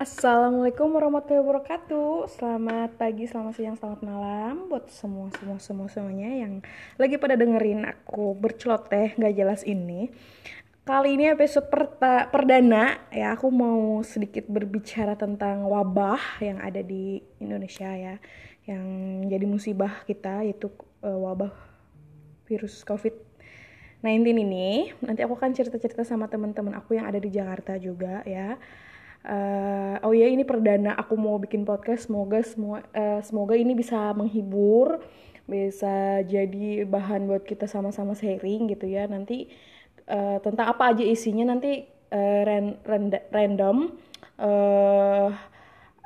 Assalamualaikum warahmatullahi wabarakatuh. Selamat pagi, selamat siang, selamat malam buat semua semua semua semuanya yang lagi pada dengerin aku berceloteh nggak jelas ini. Kali ini episode perta perdana ya aku mau sedikit berbicara tentang wabah yang ada di Indonesia ya, yang jadi musibah kita yaitu uh, wabah virus COVID-19 ini. Nanti aku akan cerita-cerita sama teman-teman aku yang ada di Jakarta juga ya uh, oh ya ini perdana aku mau bikin podcast. Semoga semua uh, semoga ini bisa menghibur bisa jadi bahan buat kita sama-sama sharing gitu ya. Nanti uh, tentang apa aja isinya nanti uh, ran, ran, random uh,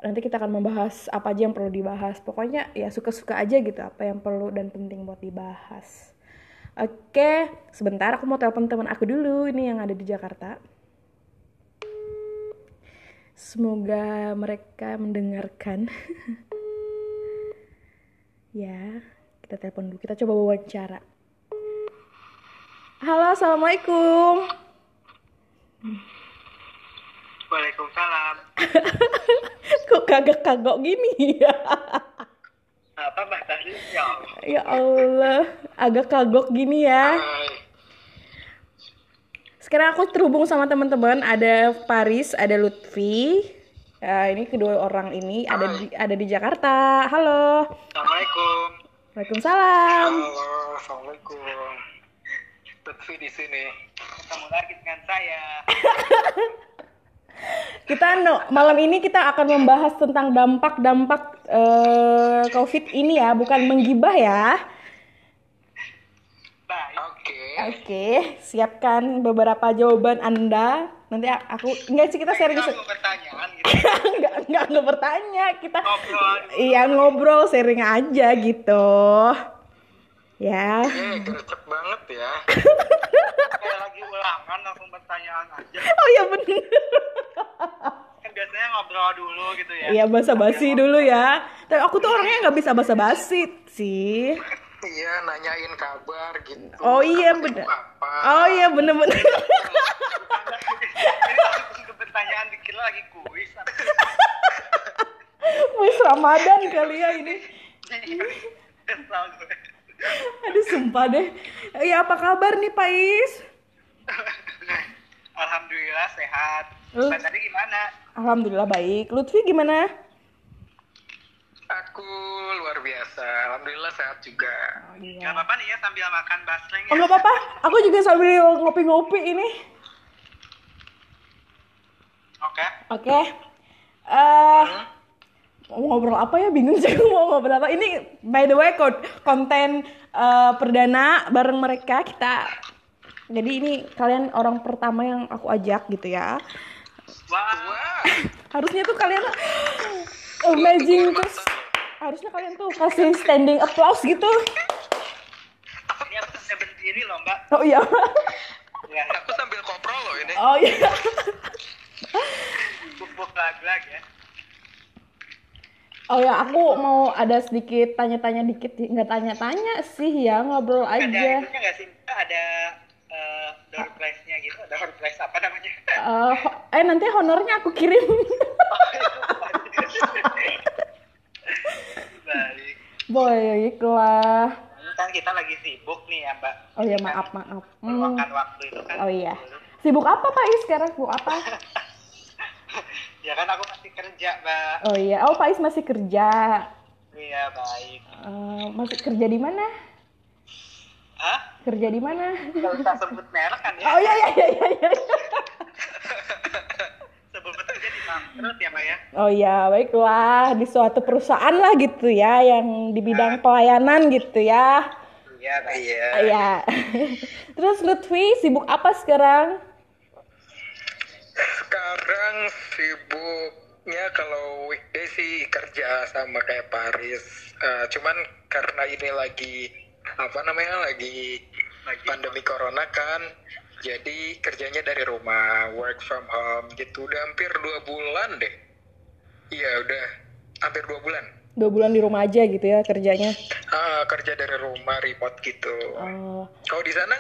nanti kita akan membahas apa aja yang perlu dibahas. Pokoknya ya suka-suka aja gitu apa yang perlu dan penting buat dibahas. Oke sebentar aku mau telepon teman aku dulu ini yang ada di Jakarta Semoga mereka mendengarkan. ya, kita telepon dulu. Kita coba wawancara. Halo, assalamualaikum. Waalaikumsalam. Kok kagak-kagok gini ya? Apa bahasanya? Ya Allah. Ya Allah, agak kagok gini ya. Hai. Sekarang aku terhubung sama teman-teman. Ada Paris, ada Lutfi. Ya, ini kedua orang ini ada di ada di Jakarta. Halo. Assalamualaikum. Waalaikumsalam. Halo, assalamualaikum. Lutfi di sini. Ketemu lagi dengan saya. Kita no, malam ini kita akan membahas tentang dampak-dampak eh, COVID ini ya, bukan menggibah ya. Oke. Siapkan beberapa jawaban Anda. Nanti aku enggak sih kita sharing mau pertanyaan gitu. enggak enggak enggak bertanya, kita Ngobrol. iya ngobrol sharing aja gitu. Ya. Eh, gercep banget ya. Kayak lagi ulangan langsung pertanyaan aja. Oh ya bener. Kan biasanya ngobrol dulu gitu ya. Iya basa-basi dulu ya. Tapi aku tuh orangnya nggak bisa basa-basi sih. Iya, nanyain kabar gitu. Oh iya bener. Oh iya langsung ke pertanyaan dikira lagi kuis. Wis Ramadan kali ya ini. Gue. Aduh sumpah deh. Ya apa kabar nih Pak Is? Alhamdulillah sehat. Eh. Mbak tadi gimana? Alhamdulillah baik. Lutfi gimana? Aku luar biasa. Alhamdulillah sehat juga. Oh, Gak iya. apa-apa nih ya sambil makan basreng Oh ya. nggak apa-apa. Aku juga sambil ngopi-ngopi ini. Oke. Oke. Eh mau ngobrol apa ya bingung sih mau ngobrol apa ini by the way kon- konten eh, perdana bareng mereka kita jadi ini kalian orang pertama yang aku ajak gitu ya Wah. harusnya tuh kalian amazing terus harusnya kalian tuh kasih standing applause gitu Ini aku bisa berdiri loh mbak. oh iya Ya. Aku sambil koprol loh ini. oh iya Buk-buk lag-lag ya. oh ya aku mau ada sedikit tanya-tanya dikit nggak tanya-tanya sih ya ngobrol Ada aja itunya nggak sih? Ada eh, door prize-nya gitu. Door prize apa namanya? Eh, ho- eh nanti honornya aku kirim Baik. baiklah kan kita lagi sibuk nih ya mbak. oh ya maaf maaf Hmm. Meluangkan waktu itu kan. oh iya sibuk apa Pak Is sekarang sibuk apa Ya kan aku masih kerja mbak. oh iya oh Pak Is masih kerja Iya baik. Eh, masih kerja di mana Hah? kerja di mana Gak usah sebut merek kan ya? oh iya iya iya iya, iya. Bangkrut ya mbak ya? oh iya baiklah di suatu perusahaan lah gitu ya yang di bidang pelayanan gitu ya Iya. Iya. Iya. Terus Lutfi sibuk apa sekarang? Sekarang sibuknya kalau weekday sih kerja sama kayak Paris. Eh, cuman karena ini lagi apa namanya lagi Lagi. pandemi corona kan, jadi kerjanya dari rumah, work from home gitu. Udah hampir dua bulan deh. Iya udah hampir dua bulan. Dua bulan di rumah aja gitu ya kerjanya. Ah, kerja dari rumah remote gitu. Oh, Kalau di sana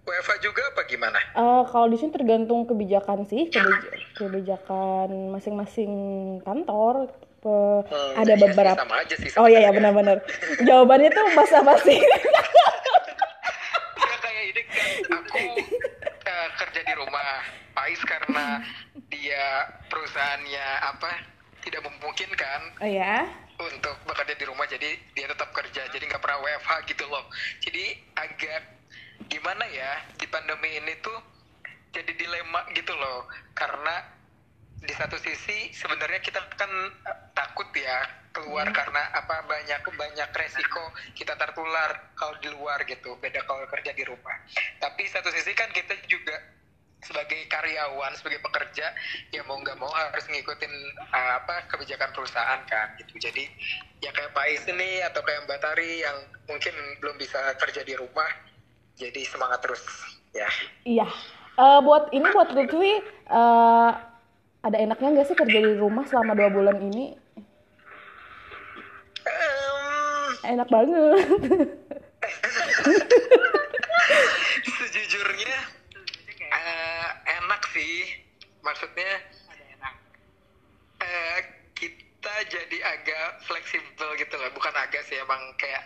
WFH juga apa gimana? Eh, kalau di sini tergantung kebijakan sih, kebij- kebijakan masing-masing kantor. Pe- Hmm, ada iya sih, beberapa. sama aja sih Oh iya ya sebenarnya. benar-benar. Jawabannya tuh basa-basi. Ya kayak ini kan aku kerja di rumah. Pais karena dia perusahaannya apa tidak memungkinkan oh ya. untuk bekerja di rumah jadi dia tetap kerja jadi nggak pernah WFH gitu loh. Jadi agak gimana ya di pandemi ini tuh jadi dilema gitu loh. Karena di satu sisi sebenarnya kita kan takut ya keluar karena apa banyak banyak resiko kita tertular kalau di luar gitu. Beda kalau kerja di rumah. Tapi satu sisi kan kita juga sebagai karyawan sebagai pekerja ya mau nggak mau harus ngikutin uh, apa kebijakan perusahaan kan gitu. Jadi ya kayak Pak Is ini atau kayak Mbak Tari yang mungkin belum bisa kerja di rumah jadi semangat terus ya. Iya. Eh, buat ini buat Lutfi eh, ada enaknya nggak sih kerja di rumah selama dua bulan ini? Enak banget. sejujurnya eh, enak sih. Maksudnya eh, kita jadi agak fleksibel gitu lah bukan agak sih emang kayak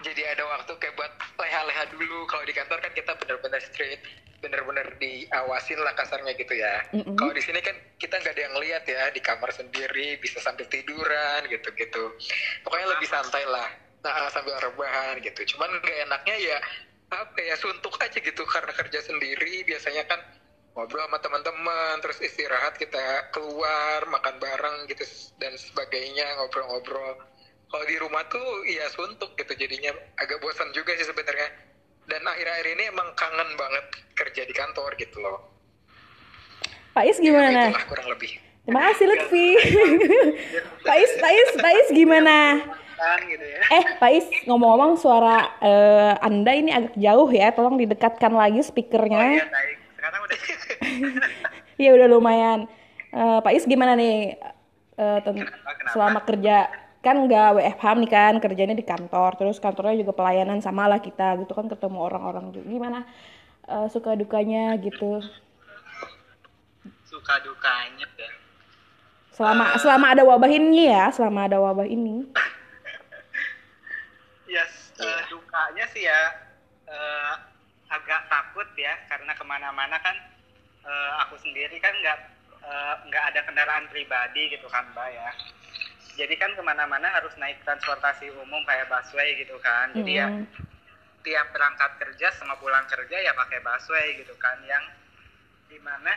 jadi ada waktu kayak buat leha-leha dulu. Kalau di kantor kan kita bener-bener straight bener-bener diawasin lah kasarnya gitu ya. Mm-mm. kalau di sini kan kita nggak ada yang lihat ya di kamar sendiri bisa sambil tiduran gitu-gitu. Pokoknya lebih santai lah. Nah sambil rebahan gitu. Cuman nggak enaknya ya apa ya suntuk aja gitu. Karena kerja sendiri biasanya kan ngobrol sama teman-teman terus istirahat kita keluar makan bareng gitu dan sebagainya ngobrol-ngobrol. Kalau di rumah tuh ya suntuk gitu. Jadinya agak bosan juga sih sebenarnya dan akhir-akhir ini emang kangen banget kerja di kantor gitu loh Pak Is gimana? Ya, itulah kurang lebih Terima kasih Lutfi. Pak Is, Pak Is, Pak Is gimana? kan gitu ya Eh, Pak Is, ngomong-ngomong suara eh, Anda ini agak jauh ya. Tolong didekatkan lagi oh iya speakernya. baik sekarang udah Iya udah lumayan. Eh, Pak Is gimana nih eh, ten- kenapa? selama kerja kan nggak WFH nih kan kerjanya di kantor terus kantornya juga pelayanan sama lah kita gitu kan ketemu orang-orang juga. Gimana eh, suka dukanya gitu? Suka dukanya ya selama selama ada wabah ini ya selama ada wabah ini. Yes, eh, dukanya sih ya eh, agak takut ya karena ke mana-mana kan eh, aku sendiri kan nggak nggak ada kendaraan pribadi gitu kan mbak ya. Jadi kan ke mana-mana harus naik transportasi umum kayak busway gitu kan. Jadi ya tiap berangkat kerja sama pulang kerja ya pakai busway gitu kan. Yang di mana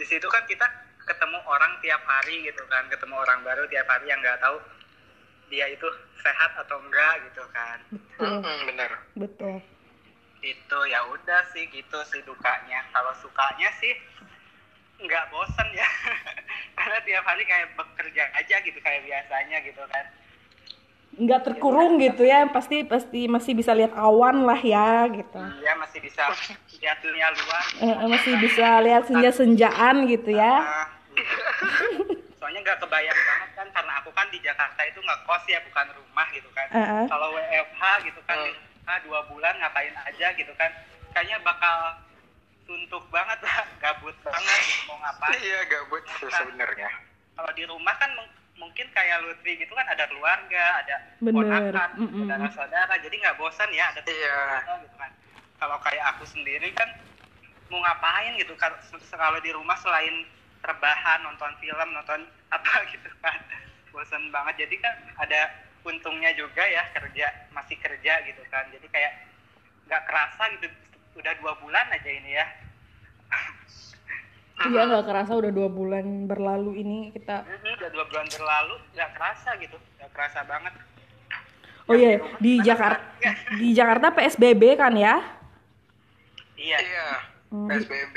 di situ kan kita ketemu orang tiap hari gitu kan. Ketemu orang baru tiap hari yang nggak tahu dia itu sehat atau enggak gitu kan. Betul. Bener. Betul. Itu ya udah sih gitu sih dukanya. Kalau sukanya sih nggak bosen ya. Karena tiap hari kayak bekerja aja gitu kayak biasanya gitu kan. Nggak terkurung gitu ya pasti pasti masih bisa lihat awan lah ya gitu. Iya masih bisa lihat dunia luar. Eh, masih bisa lihat senja-senjaan gitu ya. Ah, soalnya nggak kebayang banget kan karena aku kan di Jakarta itu nggak kos ya bukan rumah gitu kan. Eh, eh. kalau WFH gitu kan rumah dua bulan ngapain aja gitu kan. Kayaknya bakal suntuk banget lah gabut banget gitu, mau ngapain iya gabut sih sebenarnya kalau di rumah kan mung- mungkin kayak Lutfi gitu kan ada keluarga ada Bener. ponakan Mm-mm. saudara-saudara jadi nggak bosan ya ada Iya. gitu kan kalau kayak aku sendiri kan mau ngapain gitu kan kalau di rumah selain rebahan nonton film nonton apa gitu kan bosan banget jadi kan ada untungnya juga ya kerja masih kerja gitu kan jadi kayak nggak kerasa gitu udah dua bulan aja ini ya. Iya nggak kerasa udah dua bulan berlalu ini kita. Mhm, udah dua bulan berlalu nggak kerasa gitu nggak kerasa banget. Oh iya di Jakarta di Jakarta PSBB kan ya? Iya. Iya Hmm. PSBB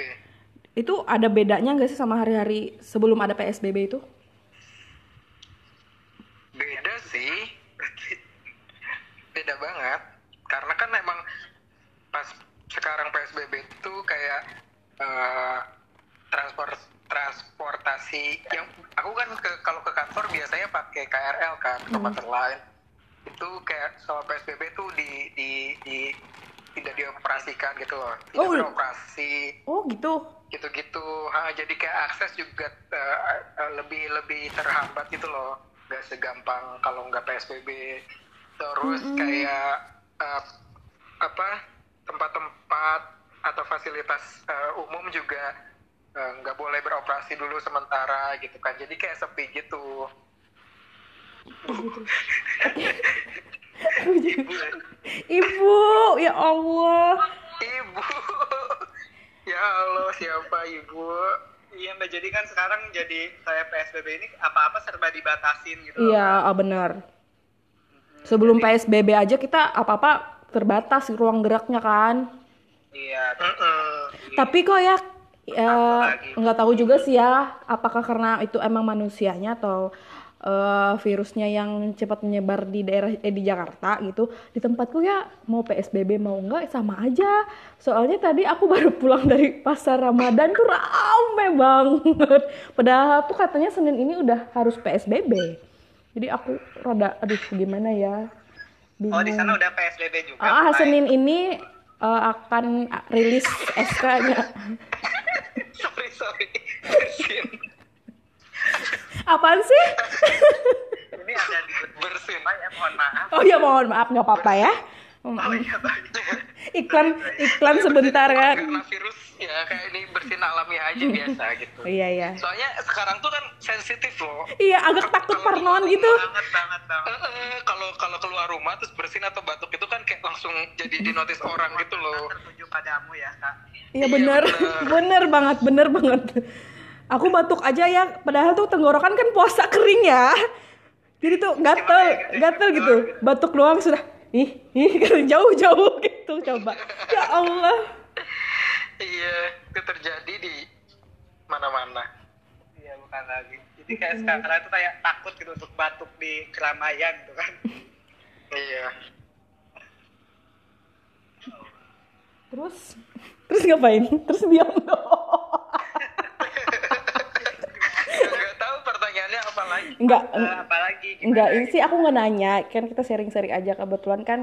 itu ada bedanya nggak sih sama hari-hari sebelum ada PSBB itu? Beda sih. Beda banget. Karena kan emang sekarang PSBB itu kayak eh, transport transportasi yang aku kan ke kalau ke kantor biasanya pakai KRL kan ke tempat lain. Itu kayak sama PSBB tuh di di di tidak dioperasikan gitu loh. Tidak Oh, udah- beroperasi. Oh gitu. gitu-gitu. Ha, jadi kayak akses juga eh, eh, lebih lebih terhambat gitu loh. Nggak segampang kalau nggak psbb terus kayak eh, apa tempat-tempat atau fasilitas eh, umum juga eh, nggak boleh beroperasi dulu sementara gitu kan jadi kayak sepi gitu Ibu, ya Allah. ibu ya Allah siapa ibu Iya mbak, jadi kan sekarang jadi kayak PSBB ini apa-apa serba dibatasin gitu. Iya, ah, benar. Sebelum PSBB aja kita apa-apa terbatas ruang geraknya kan. Iya. Tapi kok ya ya, lagi? nggak tahu juga sih ya apakah karena itu emang manusianya atau eh, virusnya yang cepat menyebar di daerah eh, di Jakarta gitu di tempatku ya mau PSBB mau enggak sama aja soalnya tadi aku baru pulang dari pasar Ramadan tuh rame banget padahal tuh katanya Senin ini udah harus PSBB jadi aku rada aduh gimana ya Oh di sana udah PSBB juga. ah Mbak? Senin ini eh, akan rilis SK-nya sorry sorry bersin apaan sih Ini ada di bersin maaf. Oh ya mohon maaf nggak apa-apa ya. Mm, Oh iya baik. Iklan iklan sebentar kan. karena virus ya kayak ini bersin alamiah aja biasa gitu Iya iya. soalnya sekarang tuh kan sensitif loh Iya agak takut parnoan gitu. Banget banget banget. Kalau kalau keluar rumah terus bersin atau batuk itu kan kayak langsung jadi dinotis orang gitu loh Tertuju padamu ya kak. Iya Iya, bener bener. bener banget bener banget. Aku batuk aja ya, padahal tuh tenggorokan kan puasa kering ya. Jadi tuh gatel gatel gitu. Batuk doang sudah. Ih, ih jauh-jauh gitu coba. Ya Allah. iya itu terjadi di mana-mana Iya bukan lagi. Jadi kayak sekarang itu kayak takut gitu untuk batuk di keramaian gitu kan. iya Terus terus ngapain? Terus diam doang. nggak tahu pertanyaannya apa lagi Enggak, apalagi gimana Enggak, ini sih aku nggak nanya, kan kita sharing-sharing aja kebetulan kan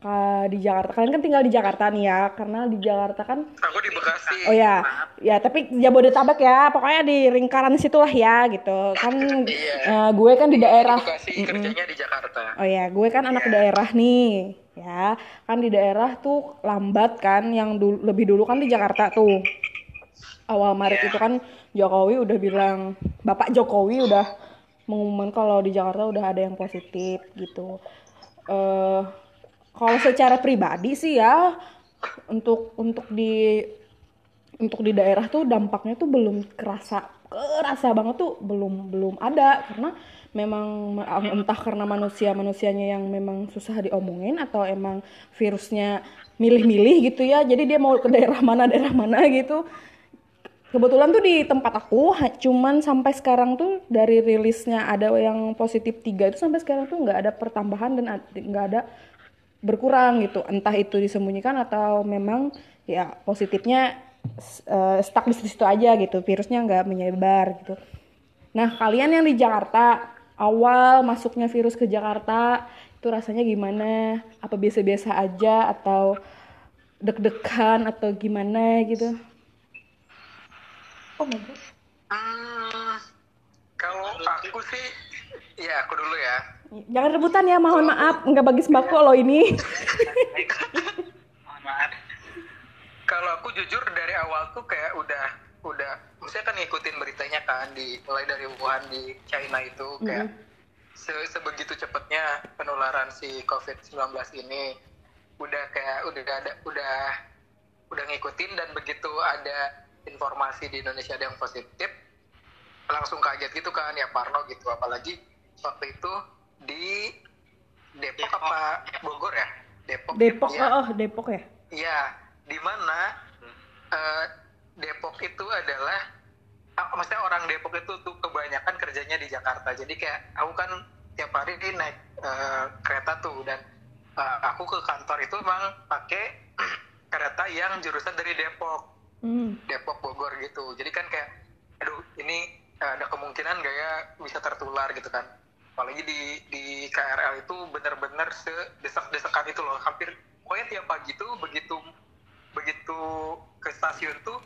uh, di Jakarta. Kalian kan tinggal di Jakarta nih ya, karena di Jakarta kan aku di Bekasi Oh ya, ya tapi Jabodetabek ya, pokoknya di lingkaran situlah ya gitu. Kan Iya. uh, gue kan di daerah. di Bekasi kerjanya di Jakarta Oh ya, gue kan anak daerah nih, ya. Kan di daerah tuh lambat kan, yang dulu, lebih dulu kan di Jakarta tuh. Awal Maret itu kan Jokowi udah bilang, Bapak Jokowi udah mengumumkan kalau di Jakarta udah ada yang positif gitu. eh kalau secara pribadi sih ya, untuk untuk di untuk di daerah tuh dampaknya tuh belum kerasa kerasa banget tuh belum belum ada. Karena memang entah karena manusia manusianya yang memang susah diomongin atau emang virusnya milih-milih gitu ya. Jadi dia mau ke daerah mana daerah mana gitu kebetulan tuh di tempat aku cuman sampai sekarang tuh dari rilisnya ada yang positif tiga itu sampai sekarang tuh nggak ada pertambahan dan nggak ada berkurang gitu. Entah itu disembunyikan atau memang ya positifnya eh, stuck di situ aja gitu. Virusnya nggak menyebar gitu. Nah kalian yang di Jakarta awal masuknya virus ke Jakarta itu rasanya gimana? Apa biasa-biasa aja atau deg-degan atau gimana gitu oh my god Hmm, kalau aku sih, ya aku dulu ya. jangan rebutan ya mohon maaf nggak bagi sembako loh ini Mohon maaf. Kalau aku jujur dari awal tuh kayak udah, udah, maksudnya kan ngikutin beritanya kan di mulai dari Wuhan di China itu kayak se- sebegitu cepatnya penularan si COVID-19 ini udah kayak udah ada udah udah ngikutin dan begitu ada informasi di Indonesia ada yang positif langsung kaget gitu kan ya Parno gitu apalagi waktu itu di Depok, Depok. apa Bogor ya Depok Depok ya. oh, Depok ya Iya, di mana eh, Depok itu adalah, ah, maksudnya orang Depok itu tuh kebanyakan kerjanya di Jakarta. Jadi kayak aku kan tiap hari di naik eh, kereta tuh dan eh, aku ke kantor itu emang pakai kereta yang jurusan dari Depok, Hmm. Depok Bogor gitu. Jadi kan kayak, aduh ini eh, ada kemungkinan gak ya bisa tertular gitu kan. Apalagi di di KRL itu bener-bener sedesak-desakan itu loh, hampir pokoknya tiap pagi tuh begitu begitu ke stasiun tuh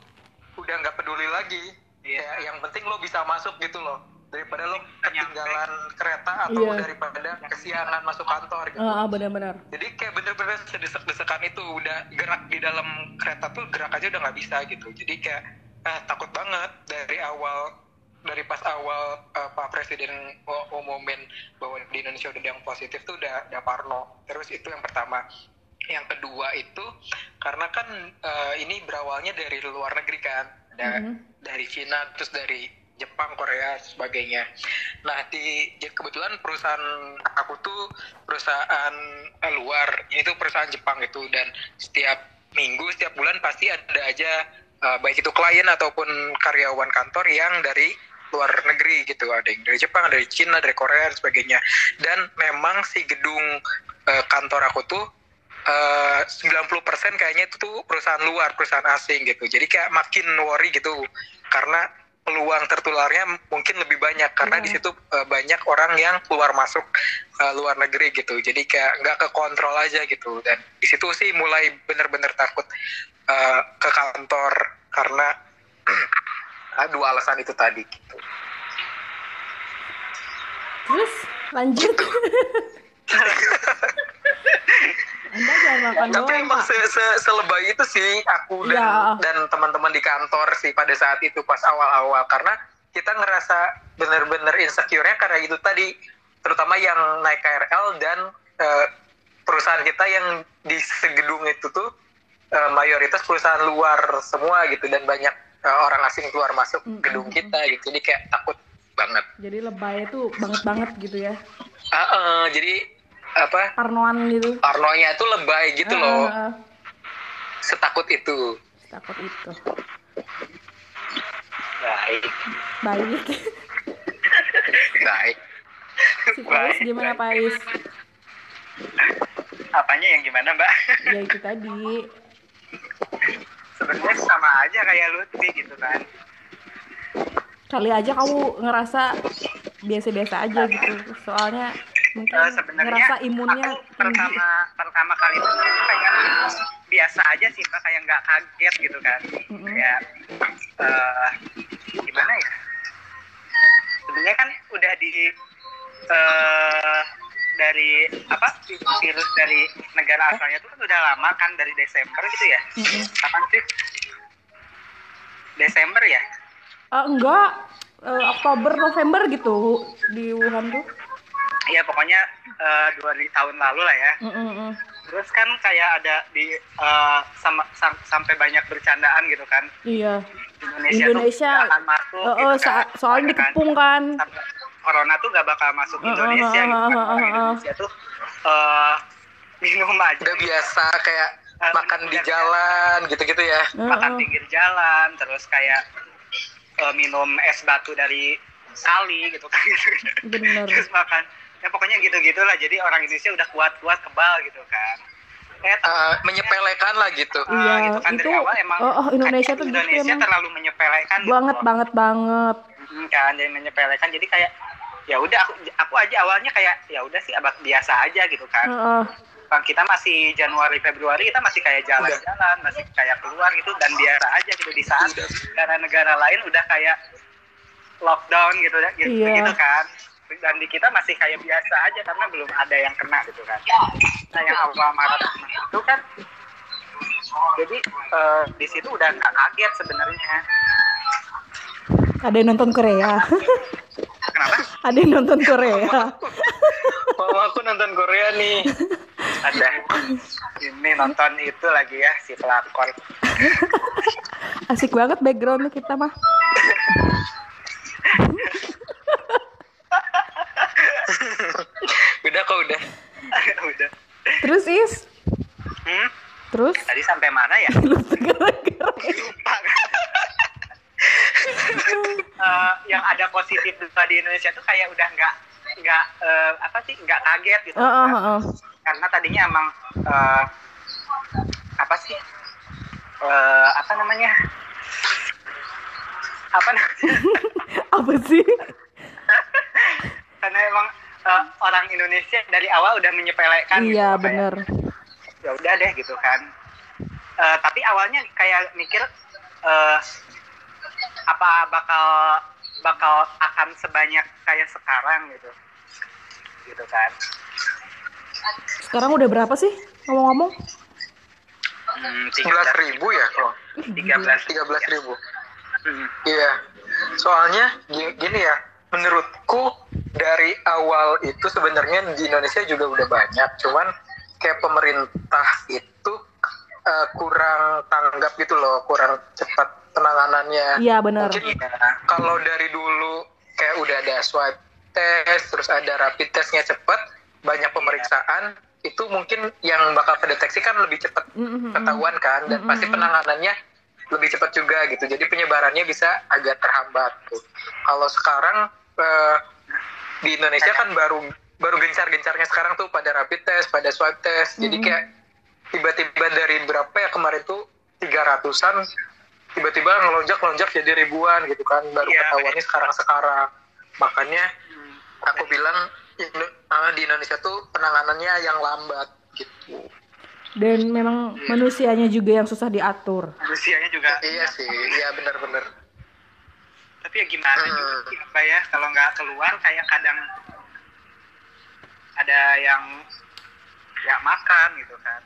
udah nggak peduli lagi Iya. Kayak yang penting lo bisa masuk gitu loh daripada lo ketinggalan kereta atau Iya. daripada kesiangan masuk kantor gitu Ah, ah, benar-benar. jadi kayak bener-bener sedesak-desakan itu udah gerak di dalam kereta tuh gerak aja udah nggak bisa gitu jadi kayak ah, takut banget dari awal dari pas awal eh, Pak Presiden umumin bahwa di Indonesia udah ada yang positif tuh udah udah parno terus itu yang pertama yang kedua itu karena kan eh, ini berawalnya dari luar negeri kan ada Mhm. dari Cina terus dari Jepang, Korea, sebagainya. Nah, di kebetulan perusahaan aku tuh perusahaan eh, luar, ini tuh perusahaan Jepang gitu dan setiap minggu, setiap bulan pasti ada aja eh, baik itu klien ataupun karyawan kantor yang dari luar negeri gitu, ada yang dari Jepang, dari Cina, dari Korea dan sebagainya. Dan memang si gedung eh, kantor aku tuh eh, 90% kayaknya itu tuh perusahaan luar, perusahaan asing gitu. Jadi kayak makin worry gitu karena peluang tertularnya mungkin lebih banyak karena Iya. di situ eh, banyak orang yang keluar masuk eh, luar negeri gitu. Jadi kayak nggak ke kontrol aja gitu. Dan di situ sih mulai bener-bener takut eh, ke kantor karena dua alasan itu tadi gitu. Terus lanjut. Anda jangan makan Tapi doang, emang se -se selebay itu sih aku dan Iya. dan teman-teman di kantor sih pada saat itu pas awal-awal karena kita ngerasa bener-bener insecure-nya karena itu tadi terutama yang naik KRL dan eh, perusahaan kita yang di segedung itu tuh eh, mayoritas perusahaan luar semua gitu dan banyak eh, orang asing keluar masuk Mm, gedung mm, kita gitu jadi kayak takut banget. Jadi lebay itu banget-banget gitu ya. Ah, eh, jadi apa Parnoan gitu. parnonya itu lebay gitu Ah, loh ah, setakut itu. Takut itu. Baik. Baik. Baik. Si Pais gimana Pais? Apanya yang gimana, Mbak? Ya itu tadi. Sebenarnya sama aja kayak Lutfi gitu kan. Kali aja kamu ngerasa biasa-biasa aja gitu. Soalnya mungkin Eh, sebenarnya ngerasa imunnya aku tinggi. pertama pertama kali itu kayak biasa aja sih Pak, kayak nggak kaget gitu kan. Mm-mm. Kayak eh, gimana ya? Sebenarnya kan udah di eh dari apa virus dari negara asalnya itu kan udah lama kan dari Desember gitu ya? Mm-mm. Kapan sih? Desember ya? Ah, enggak, Eh, Oktober November gitu di Wuhan tuh. Iya pokoknya eh, dua tahun lalu lah ya. Mm-mm-mm. Terus kan kayak ada di eh, sama, sam- sampai banyak bercandaan gitu kan. Iya. Indonesia, Indonesia, tuh akan masuk Eh, gitu eh, kan. sa- soalnya kan, dikepung kan. sampai Corona tuh gak bakal masuk Indonesia gitu kan. Indonesia tuh eh, minum aja udah biasa kayak Ah, makan di jalan gitu-gitu ya makan pinggir jalan terus kayak minum es batu dari kali gitu kan Bener. terus makan ya pokoknya gitu gitulah jadi orang Indonesia udah kuat-kuat kebal gitu kan eh Eh, menyepelekan lah gitu Ah, Iya, gitu kan itu dari awal emang oh, oh, Indonesia tuh gitu Indonesia emang. terlalu menyepelekan gitu Banget loh. banget banget. Mm, kan jadi menyepelekan jadi kayak ya udah aku aku aja awalnya kayak ya udah sih abad biasa aja gitu kan Heeh. Bang, kita masih Januari Februari kita masih kayak jalan-jalan masih kayak keluar gitu dan biasa aja gitu di saat negara-negara lain udah kayak lockdown gitu ya gitu, Iya. gitu kan dan di kita masih kayak biasa aja karena belum ada yang kena gitu kan nah yang awal Maret itu kan jadi eh, di situ udah nggak kaget sebenarnya Ada yang nonton Korea. kenapa Ada yang nonton Korea. mama aku nonton Korea nih ada ini nonton itu lagi ya si pelakor Asik banget backgroundnya kita mah. udah kok udah. Udah. Terus is, hmm? terus? Tadi sampai mana ya? Lupa gara-gara. lupa. Eh, yang ada positif di Indonesia tuh kayak udah nggak nggak eh, apa sih nggak kaget gitu. Heeh, heeh. karena tadinya emang eh, apa sih Eh, apa namanya? Apa namanya Apa sih? karena emang eh, orang Indonesia dari awal udah menyepelekan gitu, Iya kayak, bener. ya udah deh gitu kan Eh, tapi awalnya kayak mikir eh, apa bakal bakal akan sebanyak kayak sekarang gitu gitu kan Sekarang udah berapa sih ngomong-ngomong? hmm, 11 ribu ya kalau 13 13 ribu Hmm. Iya, soalnya gi- gini ya, menurutku dari awal itu sebenarnya di Indonesia juga udah banyak, cuman kayak pemerintah itu eh, kurang tanggap gitu loh, kurang cepat penanganannya. Iya benar. Mungkin kalau dari dulu kayak udah ada swab test, terus ada rapid testnya cepat, banyak pemeriksaan, itu mungkin yang bakal kedeteksi kan lebih cepat Mm-mm. ketahuan kan, dan pasti penanganannya lebih cepat juga gitu. Jadi penyebarannya bisa agak terhambat. Tuh. Kalau sekarang eh, di Indonesia kan baru baru gencar-gencarnya sekarang tuh pada rapid test, pada swab test. Jadi kayak tiba-tiba dari berapa ya kemarin tuh tiga ratusan tiba-tiba ngelonjak-lonjak jadi ribuan gitu kan baru Iya. ketahuannya sekarang-sekarang makanya Hmm. aku bilang Indo- ah, di Indonesia tuh penanganannya yang lambat gitu Dan memang manusianya juga yang susah diatur. usianya juga iya sih iya benar-benar tapi ya gimana Hmm. juga apa ya kalau nggak keluar kayak kadang ada yang ya makan gitu kan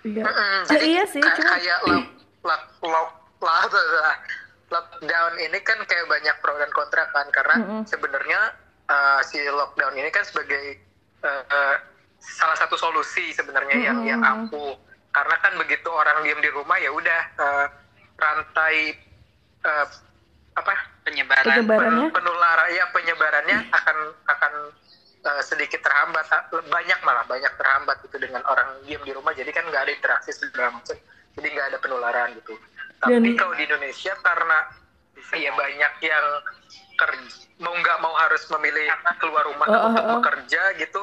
Iya. Mm-mm, Ya, iya sih, kayak, cuma kayak lock, lock, lock, lock- lock- lockdown ini kan kayak banyak pro dan kontra kan karena Mm-mm. sebenarnya uh, si lockdown ini kan sebagai uh, uh, salah satu solusi sebenarnya yang yang Mm-mm. ampuh. Karena kan begitu orang diam di rumah ya udah uh, rantai uh, apa? Penyebaran. Penyebarannya. penularan ya penyebarannya akan akan uh, sedikit terhambat. Banyak malah banyak terhambat gitu dengan orang diam di rumah. Jadi kan nggak ada interaksi segala macam. Jadi nggak ada penularan gitu. Tapi Dan- kalau di Indonesia karena ya banyak yang kerja mau nggak mau harus memilih keluar rumah Oh, oh, untuk oh. bekerja gitu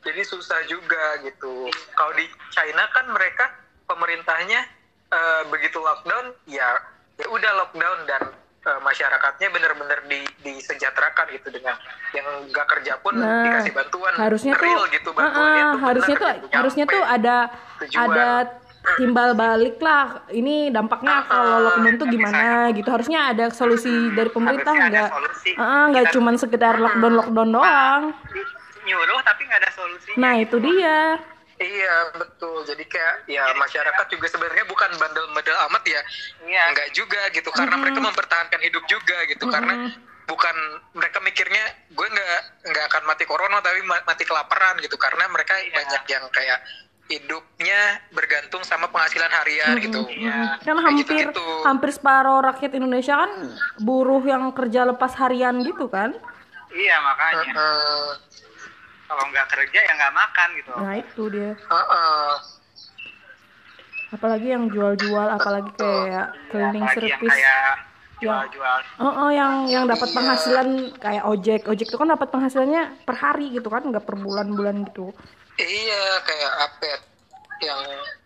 jadi susah juga gitu kalau di China kan mereka pemerintahnya eh, begitu lockdown ya ya udah lockdown dan eh, masyarakatnya benar-benar di, disejahterakan gitu dengan yang nggak kerja pun Nah, dikasih bantuan harusnya tuh, gitu bantuannya Ah, ah, tuh harusnya benar tuh harusnya nyampe. tuh ada tujuan. ada timbal balik lah. Ini dampaknya Ah, kalau lockdown tuh gimana gitu. Harusnya ada solusi dari pemerintah Harusnya nggak? nggak Kita- cuman sekedar lockdown lockdown doang. Nyuruh tapi nggak ada solusi Nah itu dia. Iya betul. Jadi kayak ya masyarakat juga sebenarnya bukan bandel-bandel amat ya. Iya. Enggak juga gitu karena mereka mempertahankan hidup juga gitu karena bukan mereka mikirnya gue nggak nggak akan mati corona tapi ma- mati kelaparan gitu karena mereka banyak yang kayak hidupnya bergantung sama penghasilan harian gitu. Mm, Kan hampir gitu-gitu. hampir separuh rakyat Indonesia kan buruh yang kerja lepas harian gitu kan. iya makanya Heeh. Kalau nggak kerja ya nggak makan gitu Nah itu dia. Heeh. Apalagi yang jual-jual, apalagi kayak cleaning yang service. kayak jual-jual Oh, oh, yang yang dapat Iya. penghasilan kayak ojek, ojek itu kan dapat penghasilannya per hari gitu kan, nggak per bulan-bulan gitu. Iya kayak apa ya, yang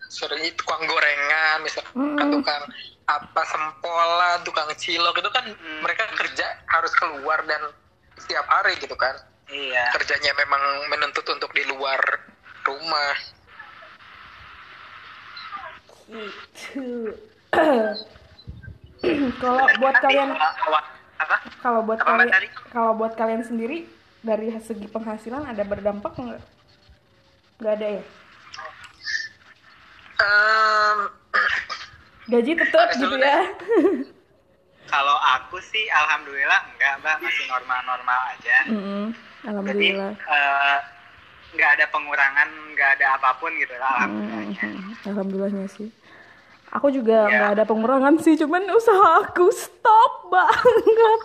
sering itu tukang gorengan misalkan Mm-mm. tukang apa sempolan, tukang cilok itu kan mereka kerja harus keluar dan setiap hari gitu kan. Iya Kerjanya memang menuntut untuk di luar rumah. Gitu. kalau buat kalian kalau awal- apa kalau buat kalian kalau buat kalian sendiri dari segi penghasilan ada berdampak nggak? Nggak ada ya? Em, Gaji tetap gitu ya? kalau aku sih alhamdulillah enggak mbak masih normal-normal aja Mm-mm, jadi Alhamdulillah. eh, nggak ada pengurangan nggak ada apa pun gitu lah alhamdulillahnya Mm, Alhamdulillahnya sih. Aku juga Ya. nggak ada pengurangan sih, cuman usaha aku stop banget.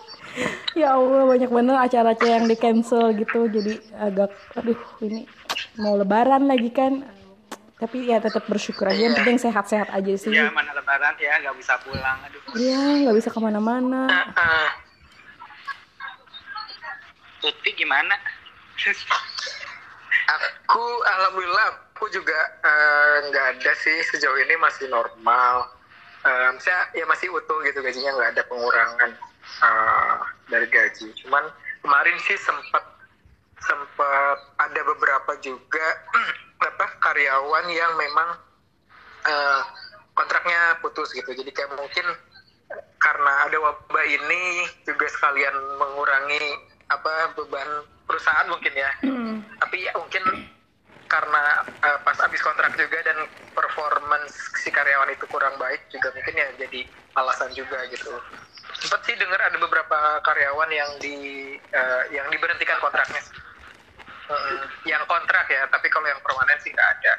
ya Allah banyak bener acara-acara yang di cancel gitu, jadi agak, aduh ini mau Lebaran lagi kan. Tapi ya tetap bersyukur aja, yang Iya. penting sehat-sehat aja sih. ya mana lebaran ya nggak bisa pulang aduh Iya, nggak bisa ke mana-mana. Tuti gimana aku alhamdulillah aku juga eh, nggak ada sih sejauh ini masih normal. Eh, saya ya masih utuh gitu gajinya nggak ada pengurangan eh, dari gaji. Cuman kemarin sih sempat sempat ada beberapa juga apa karyawan yang memang eh, kontraknya putus gitu. Jadi kayak mungkin karena ada wabah ini juga sekalian mengurangi apa beban perusahaan mungkin ya. Hmm. Tapi ya mungkin karena eh, pas habis kontrak juga dan performance si karyawan itu kurang baik juga mungkin ya jadi alasan juga gitu. Sempat sih dengar ada beberapa karyawan yang di eh, yang diberhentikan kontraknya. Mm, yang kontrak ya, tapi kalau yang permanen sih nggak ada.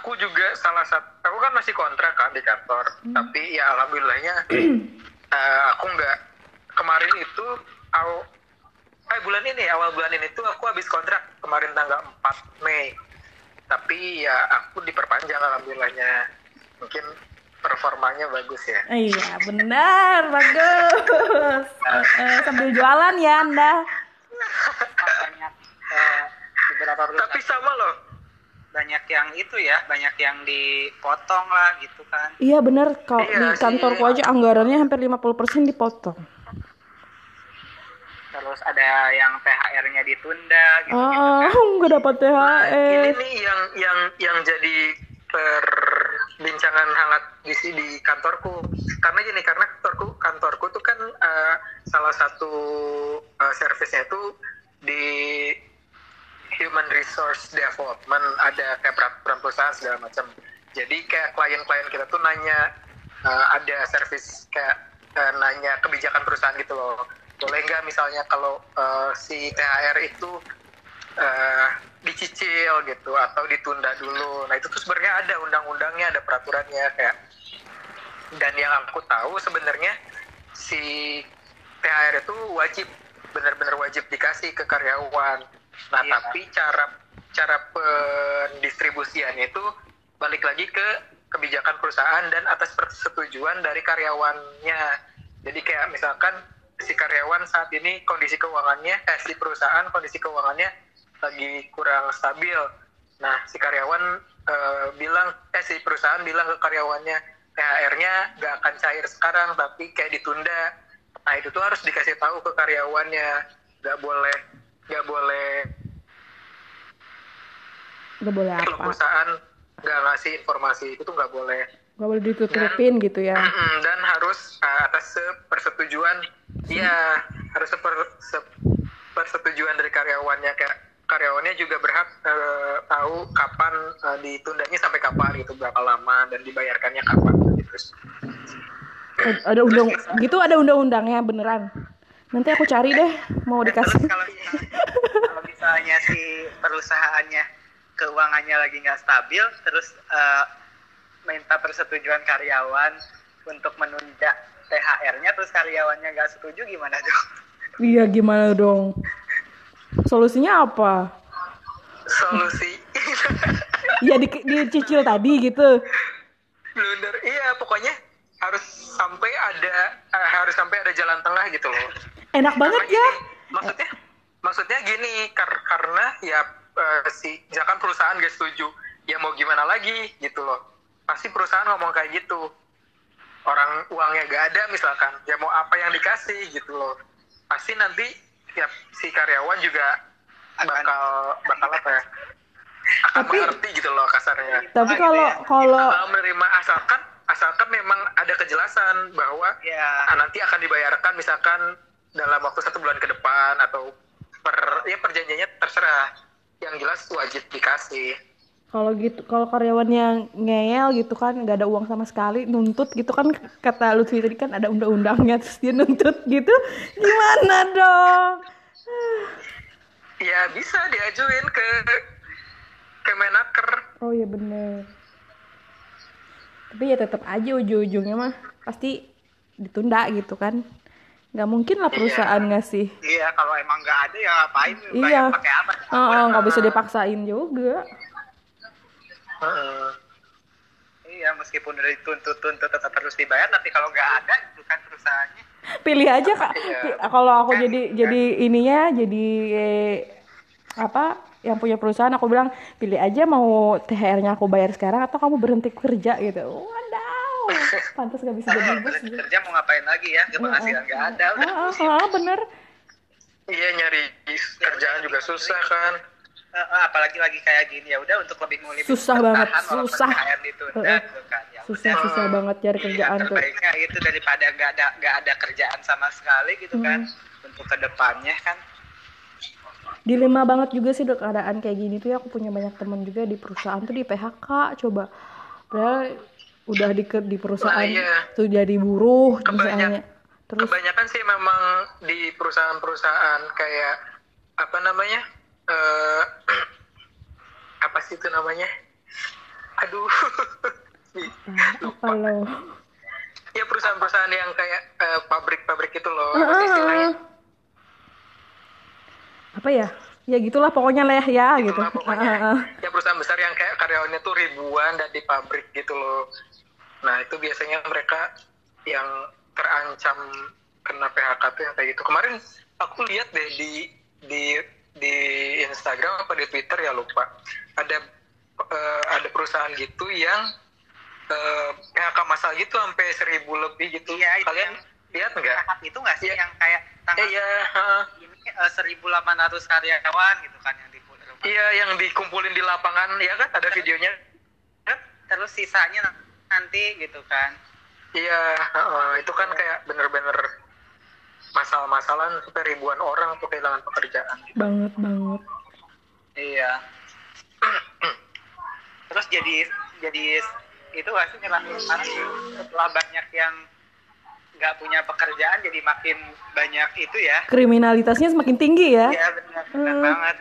Aku juga salah satu, aku kan masih kontrak kan di kantor, tapi ya alhamdulillahnya eh, aku nggak kemarin itu aw, eh bulan ini awal bulan ini tuh aku habis kontrak kemarin tanggal 4 Mei. Tapi ya aku diperpanjang alhamdulillahnya. Mungkin performanya bagus ya. Iya, benar, bagus. Eh, eh, sambil jualan ya Anda. banyak eh, beberapa tapi sama loh. Banyak yang itu ya banyak yang dipotong lah gitu kan. Iya benar, kalau Iya di kantorku aja anggarannya hampir 50% dipotong. Terus ada yang THR-nya ditunda gitu, Ah, nggak dapat Nah, ini THR. nih yang yang yang jadi perbincangan hangat di di kantorku. Karena gini karena kantorku kantorku tuh kan eh, salah satu eh, servisnya itu di human resource development. Ada kayak peraturan perusahaan segala macam. Jadi kayak klien-klien kita tuh nanya eh, ada servis kayak eh, nanya kebijakan perusahaan gitu loh boleh nggak misalnya kalau eh, si THR itu eh, dicicil gitu atau ditunda dulu. Nah itu tuh sebenarnya ada undang-undangnya, ada peraturannya kayak. Dan yang aku tahu sebenarnya si THR itu wajib, benar-benar wajib dikasih ke karyawan. Nah Iya. tapi cara cara pendistribusiannya itu balik lagi ke kebijakan perusahaan dan atas persetujuan dari karyawannya. Jadi kayak misalkan si karyawan saat ini kondisi keuangannya, eh si perusahaan kondisi keuangannya lagi kurang stabil. Nah, si karyawan eh, bilang, eh si perusahaan bilang ke karyawannya THR-nya nggak akan cair sekarang, tapi kayak ditunda. Nah, itu tuh harus dikasih tahu ke karyawannya, nggak boleh nggak boleh Nggak boleh kalau apa? perusahaan nggak ngasih informasi itu tuh nggak boleh. Nggak boleh ditutupin gitu ya. Dan harus uh, atas persetujuan ya harus seper, se- persetujuan dari karyawannya kayak karyawannya juga berhak uh, tahu kapan uh, ditundanya sampai kapan gitu berapa lama dan dibayarkannya kapan gitu. Eh, Ada undang gitu ada undang-undangnya beneran. Nanti aku cari deh mau Dan terus dikasih. kalau misalnya, kalau misalnya si perusahaannya keuangannya lagi nggak stabil, terus eh, minta persetujuan karyawan untuk menunda THR-nya, terus karyawannya nggak setuju gimana dong? Iya gimana dong? Solusinya apa? Solusi Iya di, dicicil tadi gitu. blunder iya pokoknya harus sampai ada uh, harus sampai ada jalan tengah gitu loh. Enak banget Karena ya. gini, maksudnya maksudnya gini kar- karena ya eh, si misalkan perusahaan gak setuju ya mau gimana lagi gitu loh pasti perusahaan ngomong kayak gitu. Orang uangnya gak ada misalkan. Ya mau apa yang dikasih gitu loh. Pasti nanti ya si karyawan juga bakal bakal apa ya? Akan Tapi- mengerti gitu loh kasarnya. Tapi gitu kalau ya. kalau menerima asalkan asalkan memang ada kejelasan bahwa Ya, nanti akan dibayarkan misalkan dalam waktu satu bulan ke depan atau per ya perjanjiannya terserah. Yang jelas wajib dikasih kalau gitu kalau karyawannya ngeyel gitu kan nggak ada uang sama sekali nuntut gitu kan kata Lutfi tadi kan ada undang-undangnya terus dia nuntut gitu. Gimana dong? Ya bisa diajuin ke Kemenaker. Oh iya bener. Tapi ya tetap aja ujung-ujungnya mah pasti ditunda gitu kan. Nggak mungkin lah perusahaan ngasih iya kalau emang nggak ada ya ngapain? Iya. pakai apa? Nggak bisa dipaksain juga Iya, meskipun udah dituntut-tuntut tetap harus dibayar. Nanti kalau nggak ada, itu kan perusahaannya. pilih aja kak Iya. Pi- kalau aku Kan, jadi kan. jadi ininya jadi eh, apa yang punya perusahaan aku bilang pilih aja mau THR-nya aku bayar sekarang atau kamu berhenti kerja gitu wadaw pantas gak bisa jadi bos berhenti kerja mau ngapain lagi ya? Ke penghasilan nggak ada. Udah ah, ah, bener iya nyari kerjaan juga susah kan Apalagi lagi kayak gini ya udah untuk lebih mulai Susah banget, susah. Gitu. Kan ya susah udah. susah banget cari Iya, kerjaan tuh. terbaiknya itu daripada nggak ada nggak ada kerjaan sama sekali gitu kan. Hmm. untuk ke depannya kan. Dilema banget juga sih dok keadaan kayak gini tuh ya. Aku punya banyak teman juga di perusahaan tuh di PHK coba. Padahal udah di di perusahaan Nah, iya. tuh jadi buruh Kebanyak- misalnya terus? kebanyakan sih memang di perusahaan-perusahaan kayak apa namanya eh apa sih itu namanya? Aduh ah, apa lo? Ya perusahaan-perusahaan yang kayak eh, pabrik-pabrik itu loh Ah, apa sih istilahnya? Apa ya? Ya gitulah pokoknya lah ya gitu. pokoknya. Ah. ya perusahaan besar yang kayak karyawannya tuh ribuan dan di pabrik gitu loh. Nah itu biasanya mereka yang terancam kena PHK tuh yang kayak gitu. Kemarin aku lihat deh di di di Instagram apa di Twitter ya lupa. Ada eh, ada perusahaan gitu yang eh, PHK masal gitu sampai seribu lebih gitu. Iya, kalian lihat nggak? itu nggak sih Iya. yang kayak tanggal iya ini eh, 1.800 karyawan gitu kan yang di rumah. iya yang dikumpulin di lapangan ya kan? Ada videonya. kan? terus sisanya nanti gitu kan. Iya, heeh, itu kan kayak bener-bener masalah-masalah sampai ribuan orang tuh kehilangan pekerjaan. banget banget iya terus jadi jadi itu nggak sih sekarang setelah banyak yang nggak punya pekerjaan jadi makin banyak itu ya kriminalitasnya semakin tinggi ya iya benar benar Hmm. banget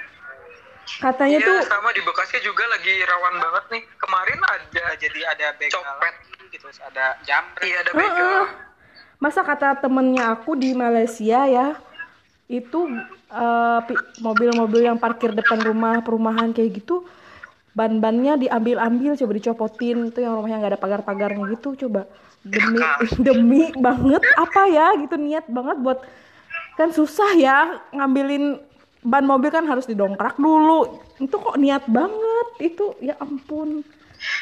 katanya Iya, tuh sama di Bekasi juga lagi rawan banget nih. Kemarin ada jadi ada begal Copet. gitu terus ada jambret iya ada begal. Masa kata temennya aku di Malaysia ya itu eh, mobil-mobil yang parkir depan rumah perumahan kayak gitu ban-bannya diambil-ambil coba dicopotin itu yang rumahnya nggak ada pagar-pagarnya gitu coba demi demi banget apa ya gitu niat banget buat kan susah ya ngambilin ban mobil kan harus didongkrak dulu itu kok niat banget itu ya ampun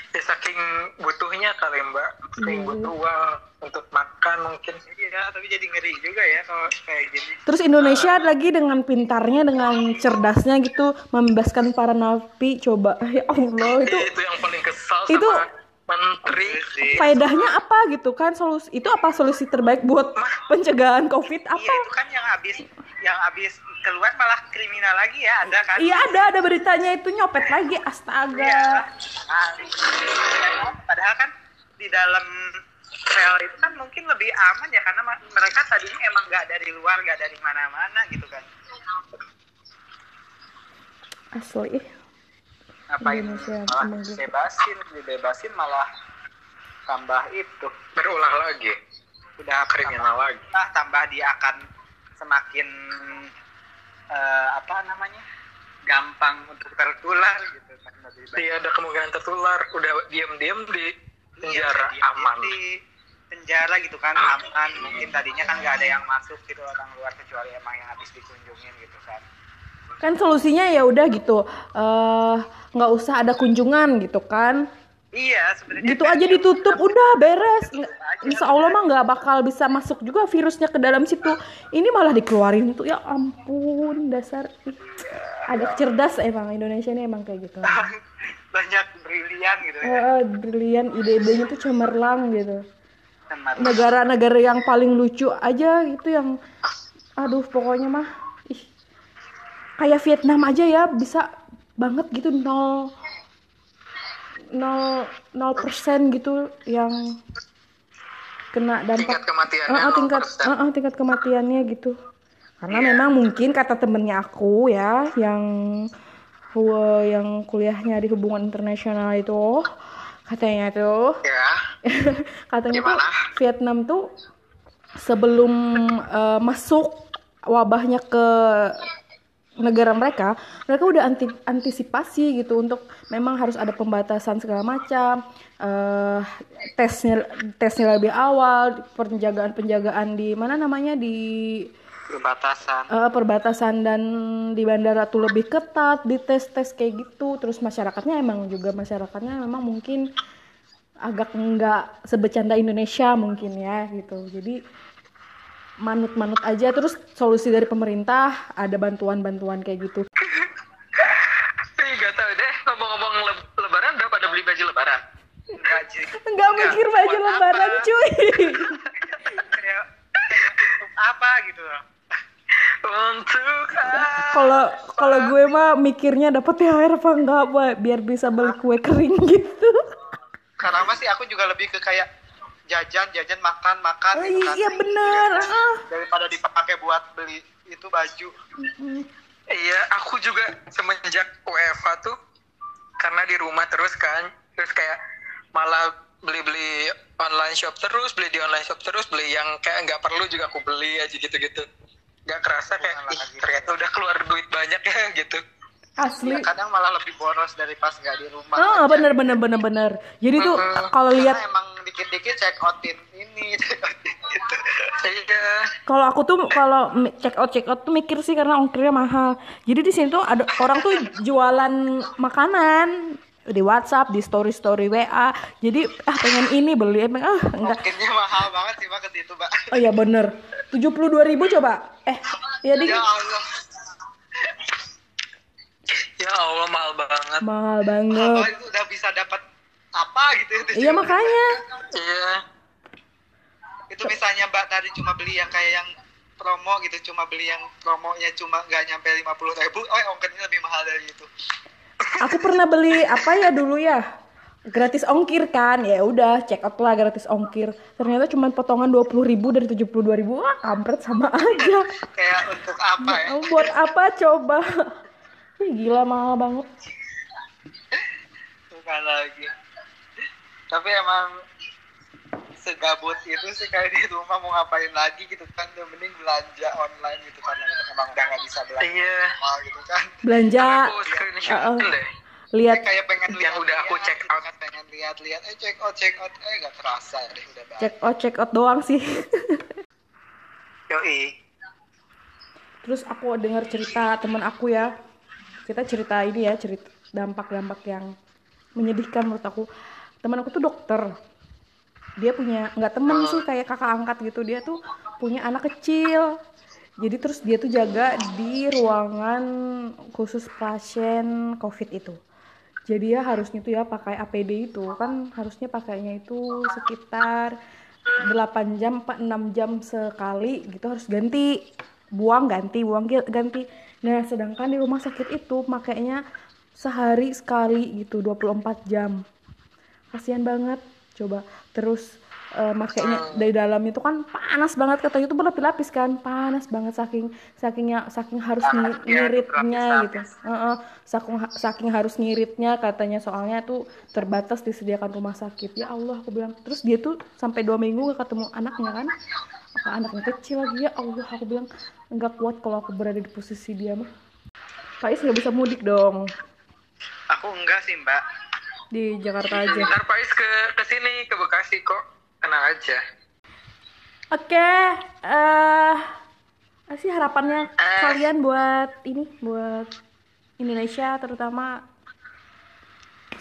Ya, saking butuhnya kali Mbak, saking Iya. butuh uang untuk makan mungkin. iya tapi jadi ngeri juga ya kalau kayak gini Terus Indonesia lagi dengan pintarnya, dengan cerdasnya gitu membebaskan para napi. Coba, ya Allah itu Iya, itu yang paling kesal itu sama menteri. sih faedahnya apa gitu kan? Solusi itu apa solusi terbaik buat pencegahan COVID? Apa? iya itu kan yang habis yang habis keluar malah kriminal lagi ya ada kan Iya ada ada beritanya itu nyopet lagi. Astaga. Nah, padahal kan di dalam rel itu kan mungkin lebih aman ya karena mereka tadinya emang nggak dari luar nggak dari mana-mana gitu kan Asli. ngapain malah gitu. bebasin dibebasin malah tambah itu Berulah lagi, udah kriminal lagi. tambah, tambah dia akan semakin eh, apa namanya gampang untuk tertular gitu kan lebih baik Dia ada kemungkinan tertular, udah diam-diam di Iya, penjara dia- aman. di penjara gitu kan aman mungkin tadinya kan nggak ada yang masuk gitu orang luar kecuali emang yang habis dikunjungin gitu kan Kan solusinya ya udah gitu. eh, nggak usah ada kunjungan gitu kan. Iya sebenarnya gitu aja ditutup udah beres. Insya Allah mah nggak bakal bisa masuk juga virusnya ke dalam situ. Ini malah dikeluarin tuh ya ampun dasar. Ada cerdas emang Indonesia ini emang kayak gitu. Banyak brilian gitu ya. Eh, brilian ide-idenya tuh cemerlang gitu. Negara-negara yang paling lucu aja gitu yang aduh pokoknya mah ih. Kayak Vietnam aja ya bisa banget gitu nol nol nol persen gitu yang kena dampak. Tingkat kematiannya Ah, ah, tingkat 0%. ah, ah, tingkat kematiannya gitu. Karena memang mungkin kata temennya aku ya yang hu- yang kuliahnya di hubungan internasional itu katanya tuh Ya, katanya tuh Gimana? Vietnam tuh sebelum eh, masuk wabahnya ke negara mereka, mereka udah anti, antisipasi gitu untuk memang harus ada pembatasan segala macam, eh, tesnya tesnya lebih awal, penjagaan penjagaan di mana namanya di perbatasan eh, perbatasan dan di bandara tuh lebih ketat, di tes tes kayak gitu, terus masyarakatnya emang juga masyarakatnya memang mungkin agak enggak sebecanda Indonesia mungkin ya gitu. Jadi manut-manut aja. Terus solusi dari pemerintah ada bantuan-bantuan kayak gitu. Nggak tahu deh ngomong-ngomong le lebaran udah pada beli baju lebaran? Nggak mikir baju lebaran apa? cuy. Apa gitu. Kalau kalau gue mah mikirnya dapat THR ya, apa enggak? Biar bisa beli kue kering gitu. Karena sih? Aku juga lebih ke kayak jajan jajan makan makan oh, gitu kan. iya bener ah. daripada dipakai buat beli itu baju Iya, aku juga semenjak WFH tuh karena di rumah terus kan, terus kayak malah beli-beli online shop terus, beli di online shop terus, beli yang kayak nggak perlu juga aku beli aja gitu-gitu. Nggak kerasa kayak, ih lagi. ternyata udah keluar duit banyak ya gitu. Asli. Ya, kadang malah lebih boros dari pas nggak di rumah ah aja. bener bener bener bener. Jadi tuh kalau lihat emang dikit-dikit check outin ini. Check outin itu Iya, kalau aku tuh kalau check out check out tuh mikir sih karena ongkirnya mahal. Jadi di sini tuh ada orang tuh jualan makanan di WhatsApp di story story WA jadi ah pengen ini beli emang ah enggak. Mungkinnya mahal banget sih pak ke situ pak. Oh iya bener. 72.000 ribu coba. Eh ya di ya Allah ya Allah mahal banget. mahal banget. itu udah bisa dapat apa gitu itu iya makanya. Iya, itu misalnya mbak tadi cuma beli yang kayak yang promo gitu cuma beli yang promonya cuma nggak nyampe lima puluh ribu oh ongkirnya lebih mahal dari itu. Aku pernah beli apa ya dulu ya? Gratis ongkir kan? Ya udah check out lah gratis ongkir. Ternyata cuma potongan 20.000 ribu dari 72.000 ribu. Wah kampret sama aja. Kayak untuk apa ya? Buat apa coba Ih, gila mahal banget. Bukan lagi. Tapi emang segabut itu sih kayak di rumah mau ngapain lagi gitu kan. Udah mending belanja online gitu karena emang udah nggak bisa belanja iya. gitu kan. Belanja. Aku screenshot deh. lihat. Kayak pengen Yang lihat udah aku check out. kan. Pengen lihat-lihat eh check out check out. Eh nggak terasa deh udah balik check out check out doang sih. Yoi. terus aku dengar cerita teman aku ya kita cerita ini ya cerita dampak-dampak yang menyedihkan menurut aku. Teman aku tuh dokter. Dia punya nggak temen sih kayak kakak angkat gitu. Dia tuh punya anak kecil. Jadi terus dia tuh jaga di ruangan khusus pasien covid itu. Jadi ya harusnya tuh ya pakai APD itu. Kan harusnya pakainya itu sekitar 8 jam 4 6 jam sekali gitu harus ganti. Buang ganti buang ganti nah sedangkan di rumah sakit itu makainya sehari sekali gitu 24 jam. Kasihan banget. Coba terus eh, makainya dari dalam itu kan panas banget katanya itu berlapis-lapis kan. Panas banget saking sakingnya saking harus ya, ngiritnya gitu berlapis-lapis. Heeh, saking saking harus ngiritnya katanya soalnya tuh terbatas disediakan rumah sakit. Ya Allah aku bilang terus dia tuh sampai dua minggu gak ketemu anaknya kan? Apa anaknya kecil lagi? Ya Allah aku bilang nggak kuat kalau aku berada di posisi dia mah Faiz nggak bisa mudik dong aku enggak sih mbak di Jakarta aja Ntar Pais ke ke sini ke Bekasi kok. Tenang aja. Oke, eh apa sih harapannya Eh. kalian buat ini, buat Indonesia terutama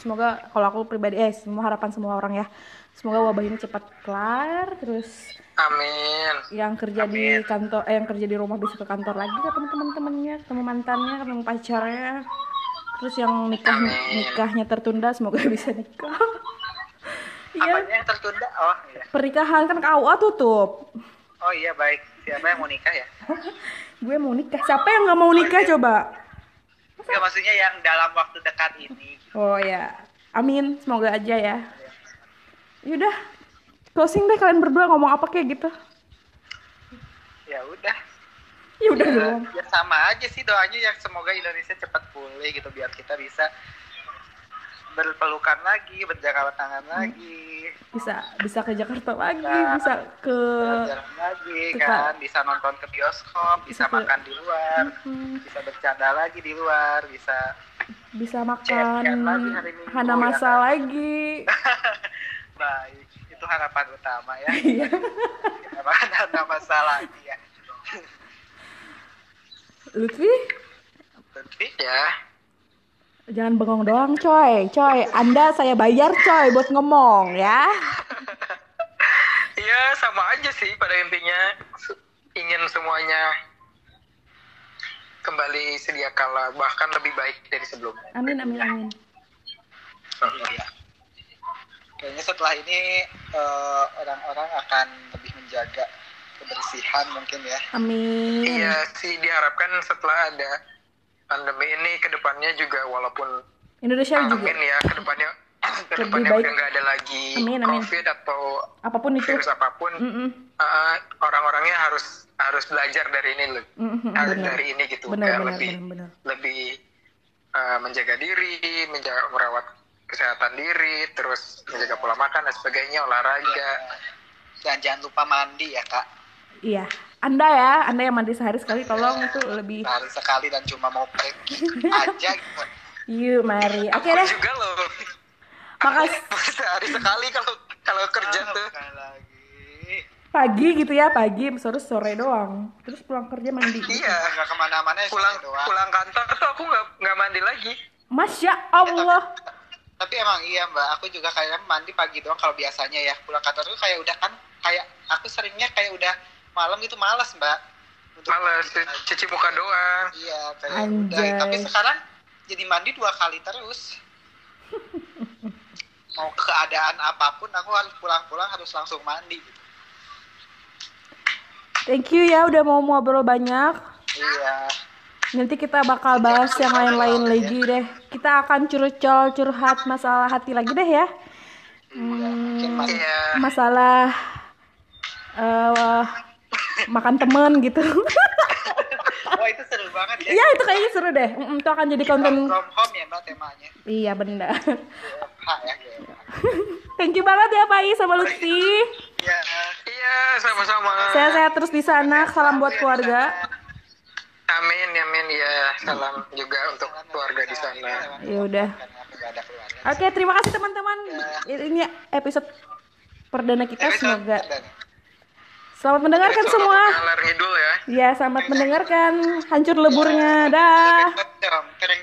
semoga kalau aku pribadi eh semua harapan semua orang ya. Semoga wabah ini cepat kelar terus Amin. yang kerja di kantor eh yang kerja di rumah bisa ke kantor lagi ketemu teman-temannya, ketemu mantannya, ketemu pacarnya. Terus yang nikah Amin. nikahnya tertunda semoga bisa nikah. Iya, apanya yang tertunda oh iya pernikahan kan KUA tutup. oh iya baik siapa yang mau nikah ya Gue mau nikah. Siapa yang nggak mau nikah coba? Enggak maksudnya yang dalam waktu dekat ini Oh ya, amin. Semoga aja ya. Yaudah, closing deh kalian berdua ngomong apa kayak gitu. ya udah Ya udah ya, ya sama aja sih doanya yang semoga Indonesia cepat pulih gitu biar kita bisa berpelukan lagi berjalan tangan lagi Bisa bisa ke Jakarta lagi, Bisa. bisa ke lagi Kita- kan bisa nonton ke bioskop bisa Bisa ke- makan di luar Hmm, bisa bercanda lagi di luar bisa bisa makan lagi hari Minggu, hana ya masa kan? lagi. baik itu harapan utama ya Iya. kita makan ada masalah lagi ya Lutfi, Lutfi Ya. jangan bengong doang, coy. Coy, Anda saya bayar, coy, buat ngomong ya. Iya sama aja sih pada intinya ingin semuanya kembali sedia kala bahkan lebih baik dari sebelumnya. Amin, amin, amin. iya kayaknya setelah ini eh, orang-orang akan lebih menjaga kebersihan mungkin ya Amin. Iya sih diharapkan setelah ada pandemi ini ke depannya juga walaupun Indonesia juga. amin ya ke depannya ke depannya baik. udah nggak ada lagi Amin, amin. covid atau Apa pun itu. virus apa pun Mm-mm. uh, orang-orangnya harus harus belajar dari ini loh Mhm, harus dari ini gitu Benar, Kayak benar, lebih benar, benar. lebih uh, menjaga diri menjaga merawat kesehatan diri terus menjaga pola makan dan sebagainya olahraga dan jangan lupa mandi ya kak Iya. Anda ya, Anda yang mandi sehari sekali tolong itu lebih sehari sekali dan cuma mau pergi aja gitu Yuk, mari. Oke Aku deh. juga loh Makasih. sehari sekali kalau kalau kerja tuh Sekali lagi Pagi gitu ya, pagi, sore sore doang. Terus pulang kerja mandi. iya nggak ke mana-mana ya pulang doang. pulang kantor tuh aku nggak nggak mandi lagi Masya Allah. Tapi emang iya mbak. Aku juga kayak mandi pagi doang kalau biasanya ya. Pulang kantor tuh kayak udah kan kayak aku seringnya kayak udah malam itu malas mbak. Untuk mandi. cuci muka doang. Iya kayak udah. Anjay. tapi sekarang jadi mandi dua kali terus. Mau keadaan apa pun aku harus pulang-pulang harus langsung mandi Thank you ya udah mau ngobrol banyak. iya Nanti kita bakal bahas yang lain-lain lagi deh. Kita akan curcol curhat masalah hati lagi deh ya. iya Masalah eh, makan temen gitu. wah itu seru banget ya Iya itu kayaknya seru deh. Mm, Itu akan jadi konten. from home ya temanya Iya benar. Ya GFH. Thank you banget ya Pak I sama Lutfi. ya iya sama-sama Sehat-sehat terus di sana. Salam buat keluarga. Amin amin ya salam juga untuk keluarga di sana Ya udah. Oke, terima kasih teman-teman. Ini episode perdana kita semoga selamat mendengarkan Soal semua. ngidul ya Ya, selamat mendengarkan. Hancur leburnya. Dah.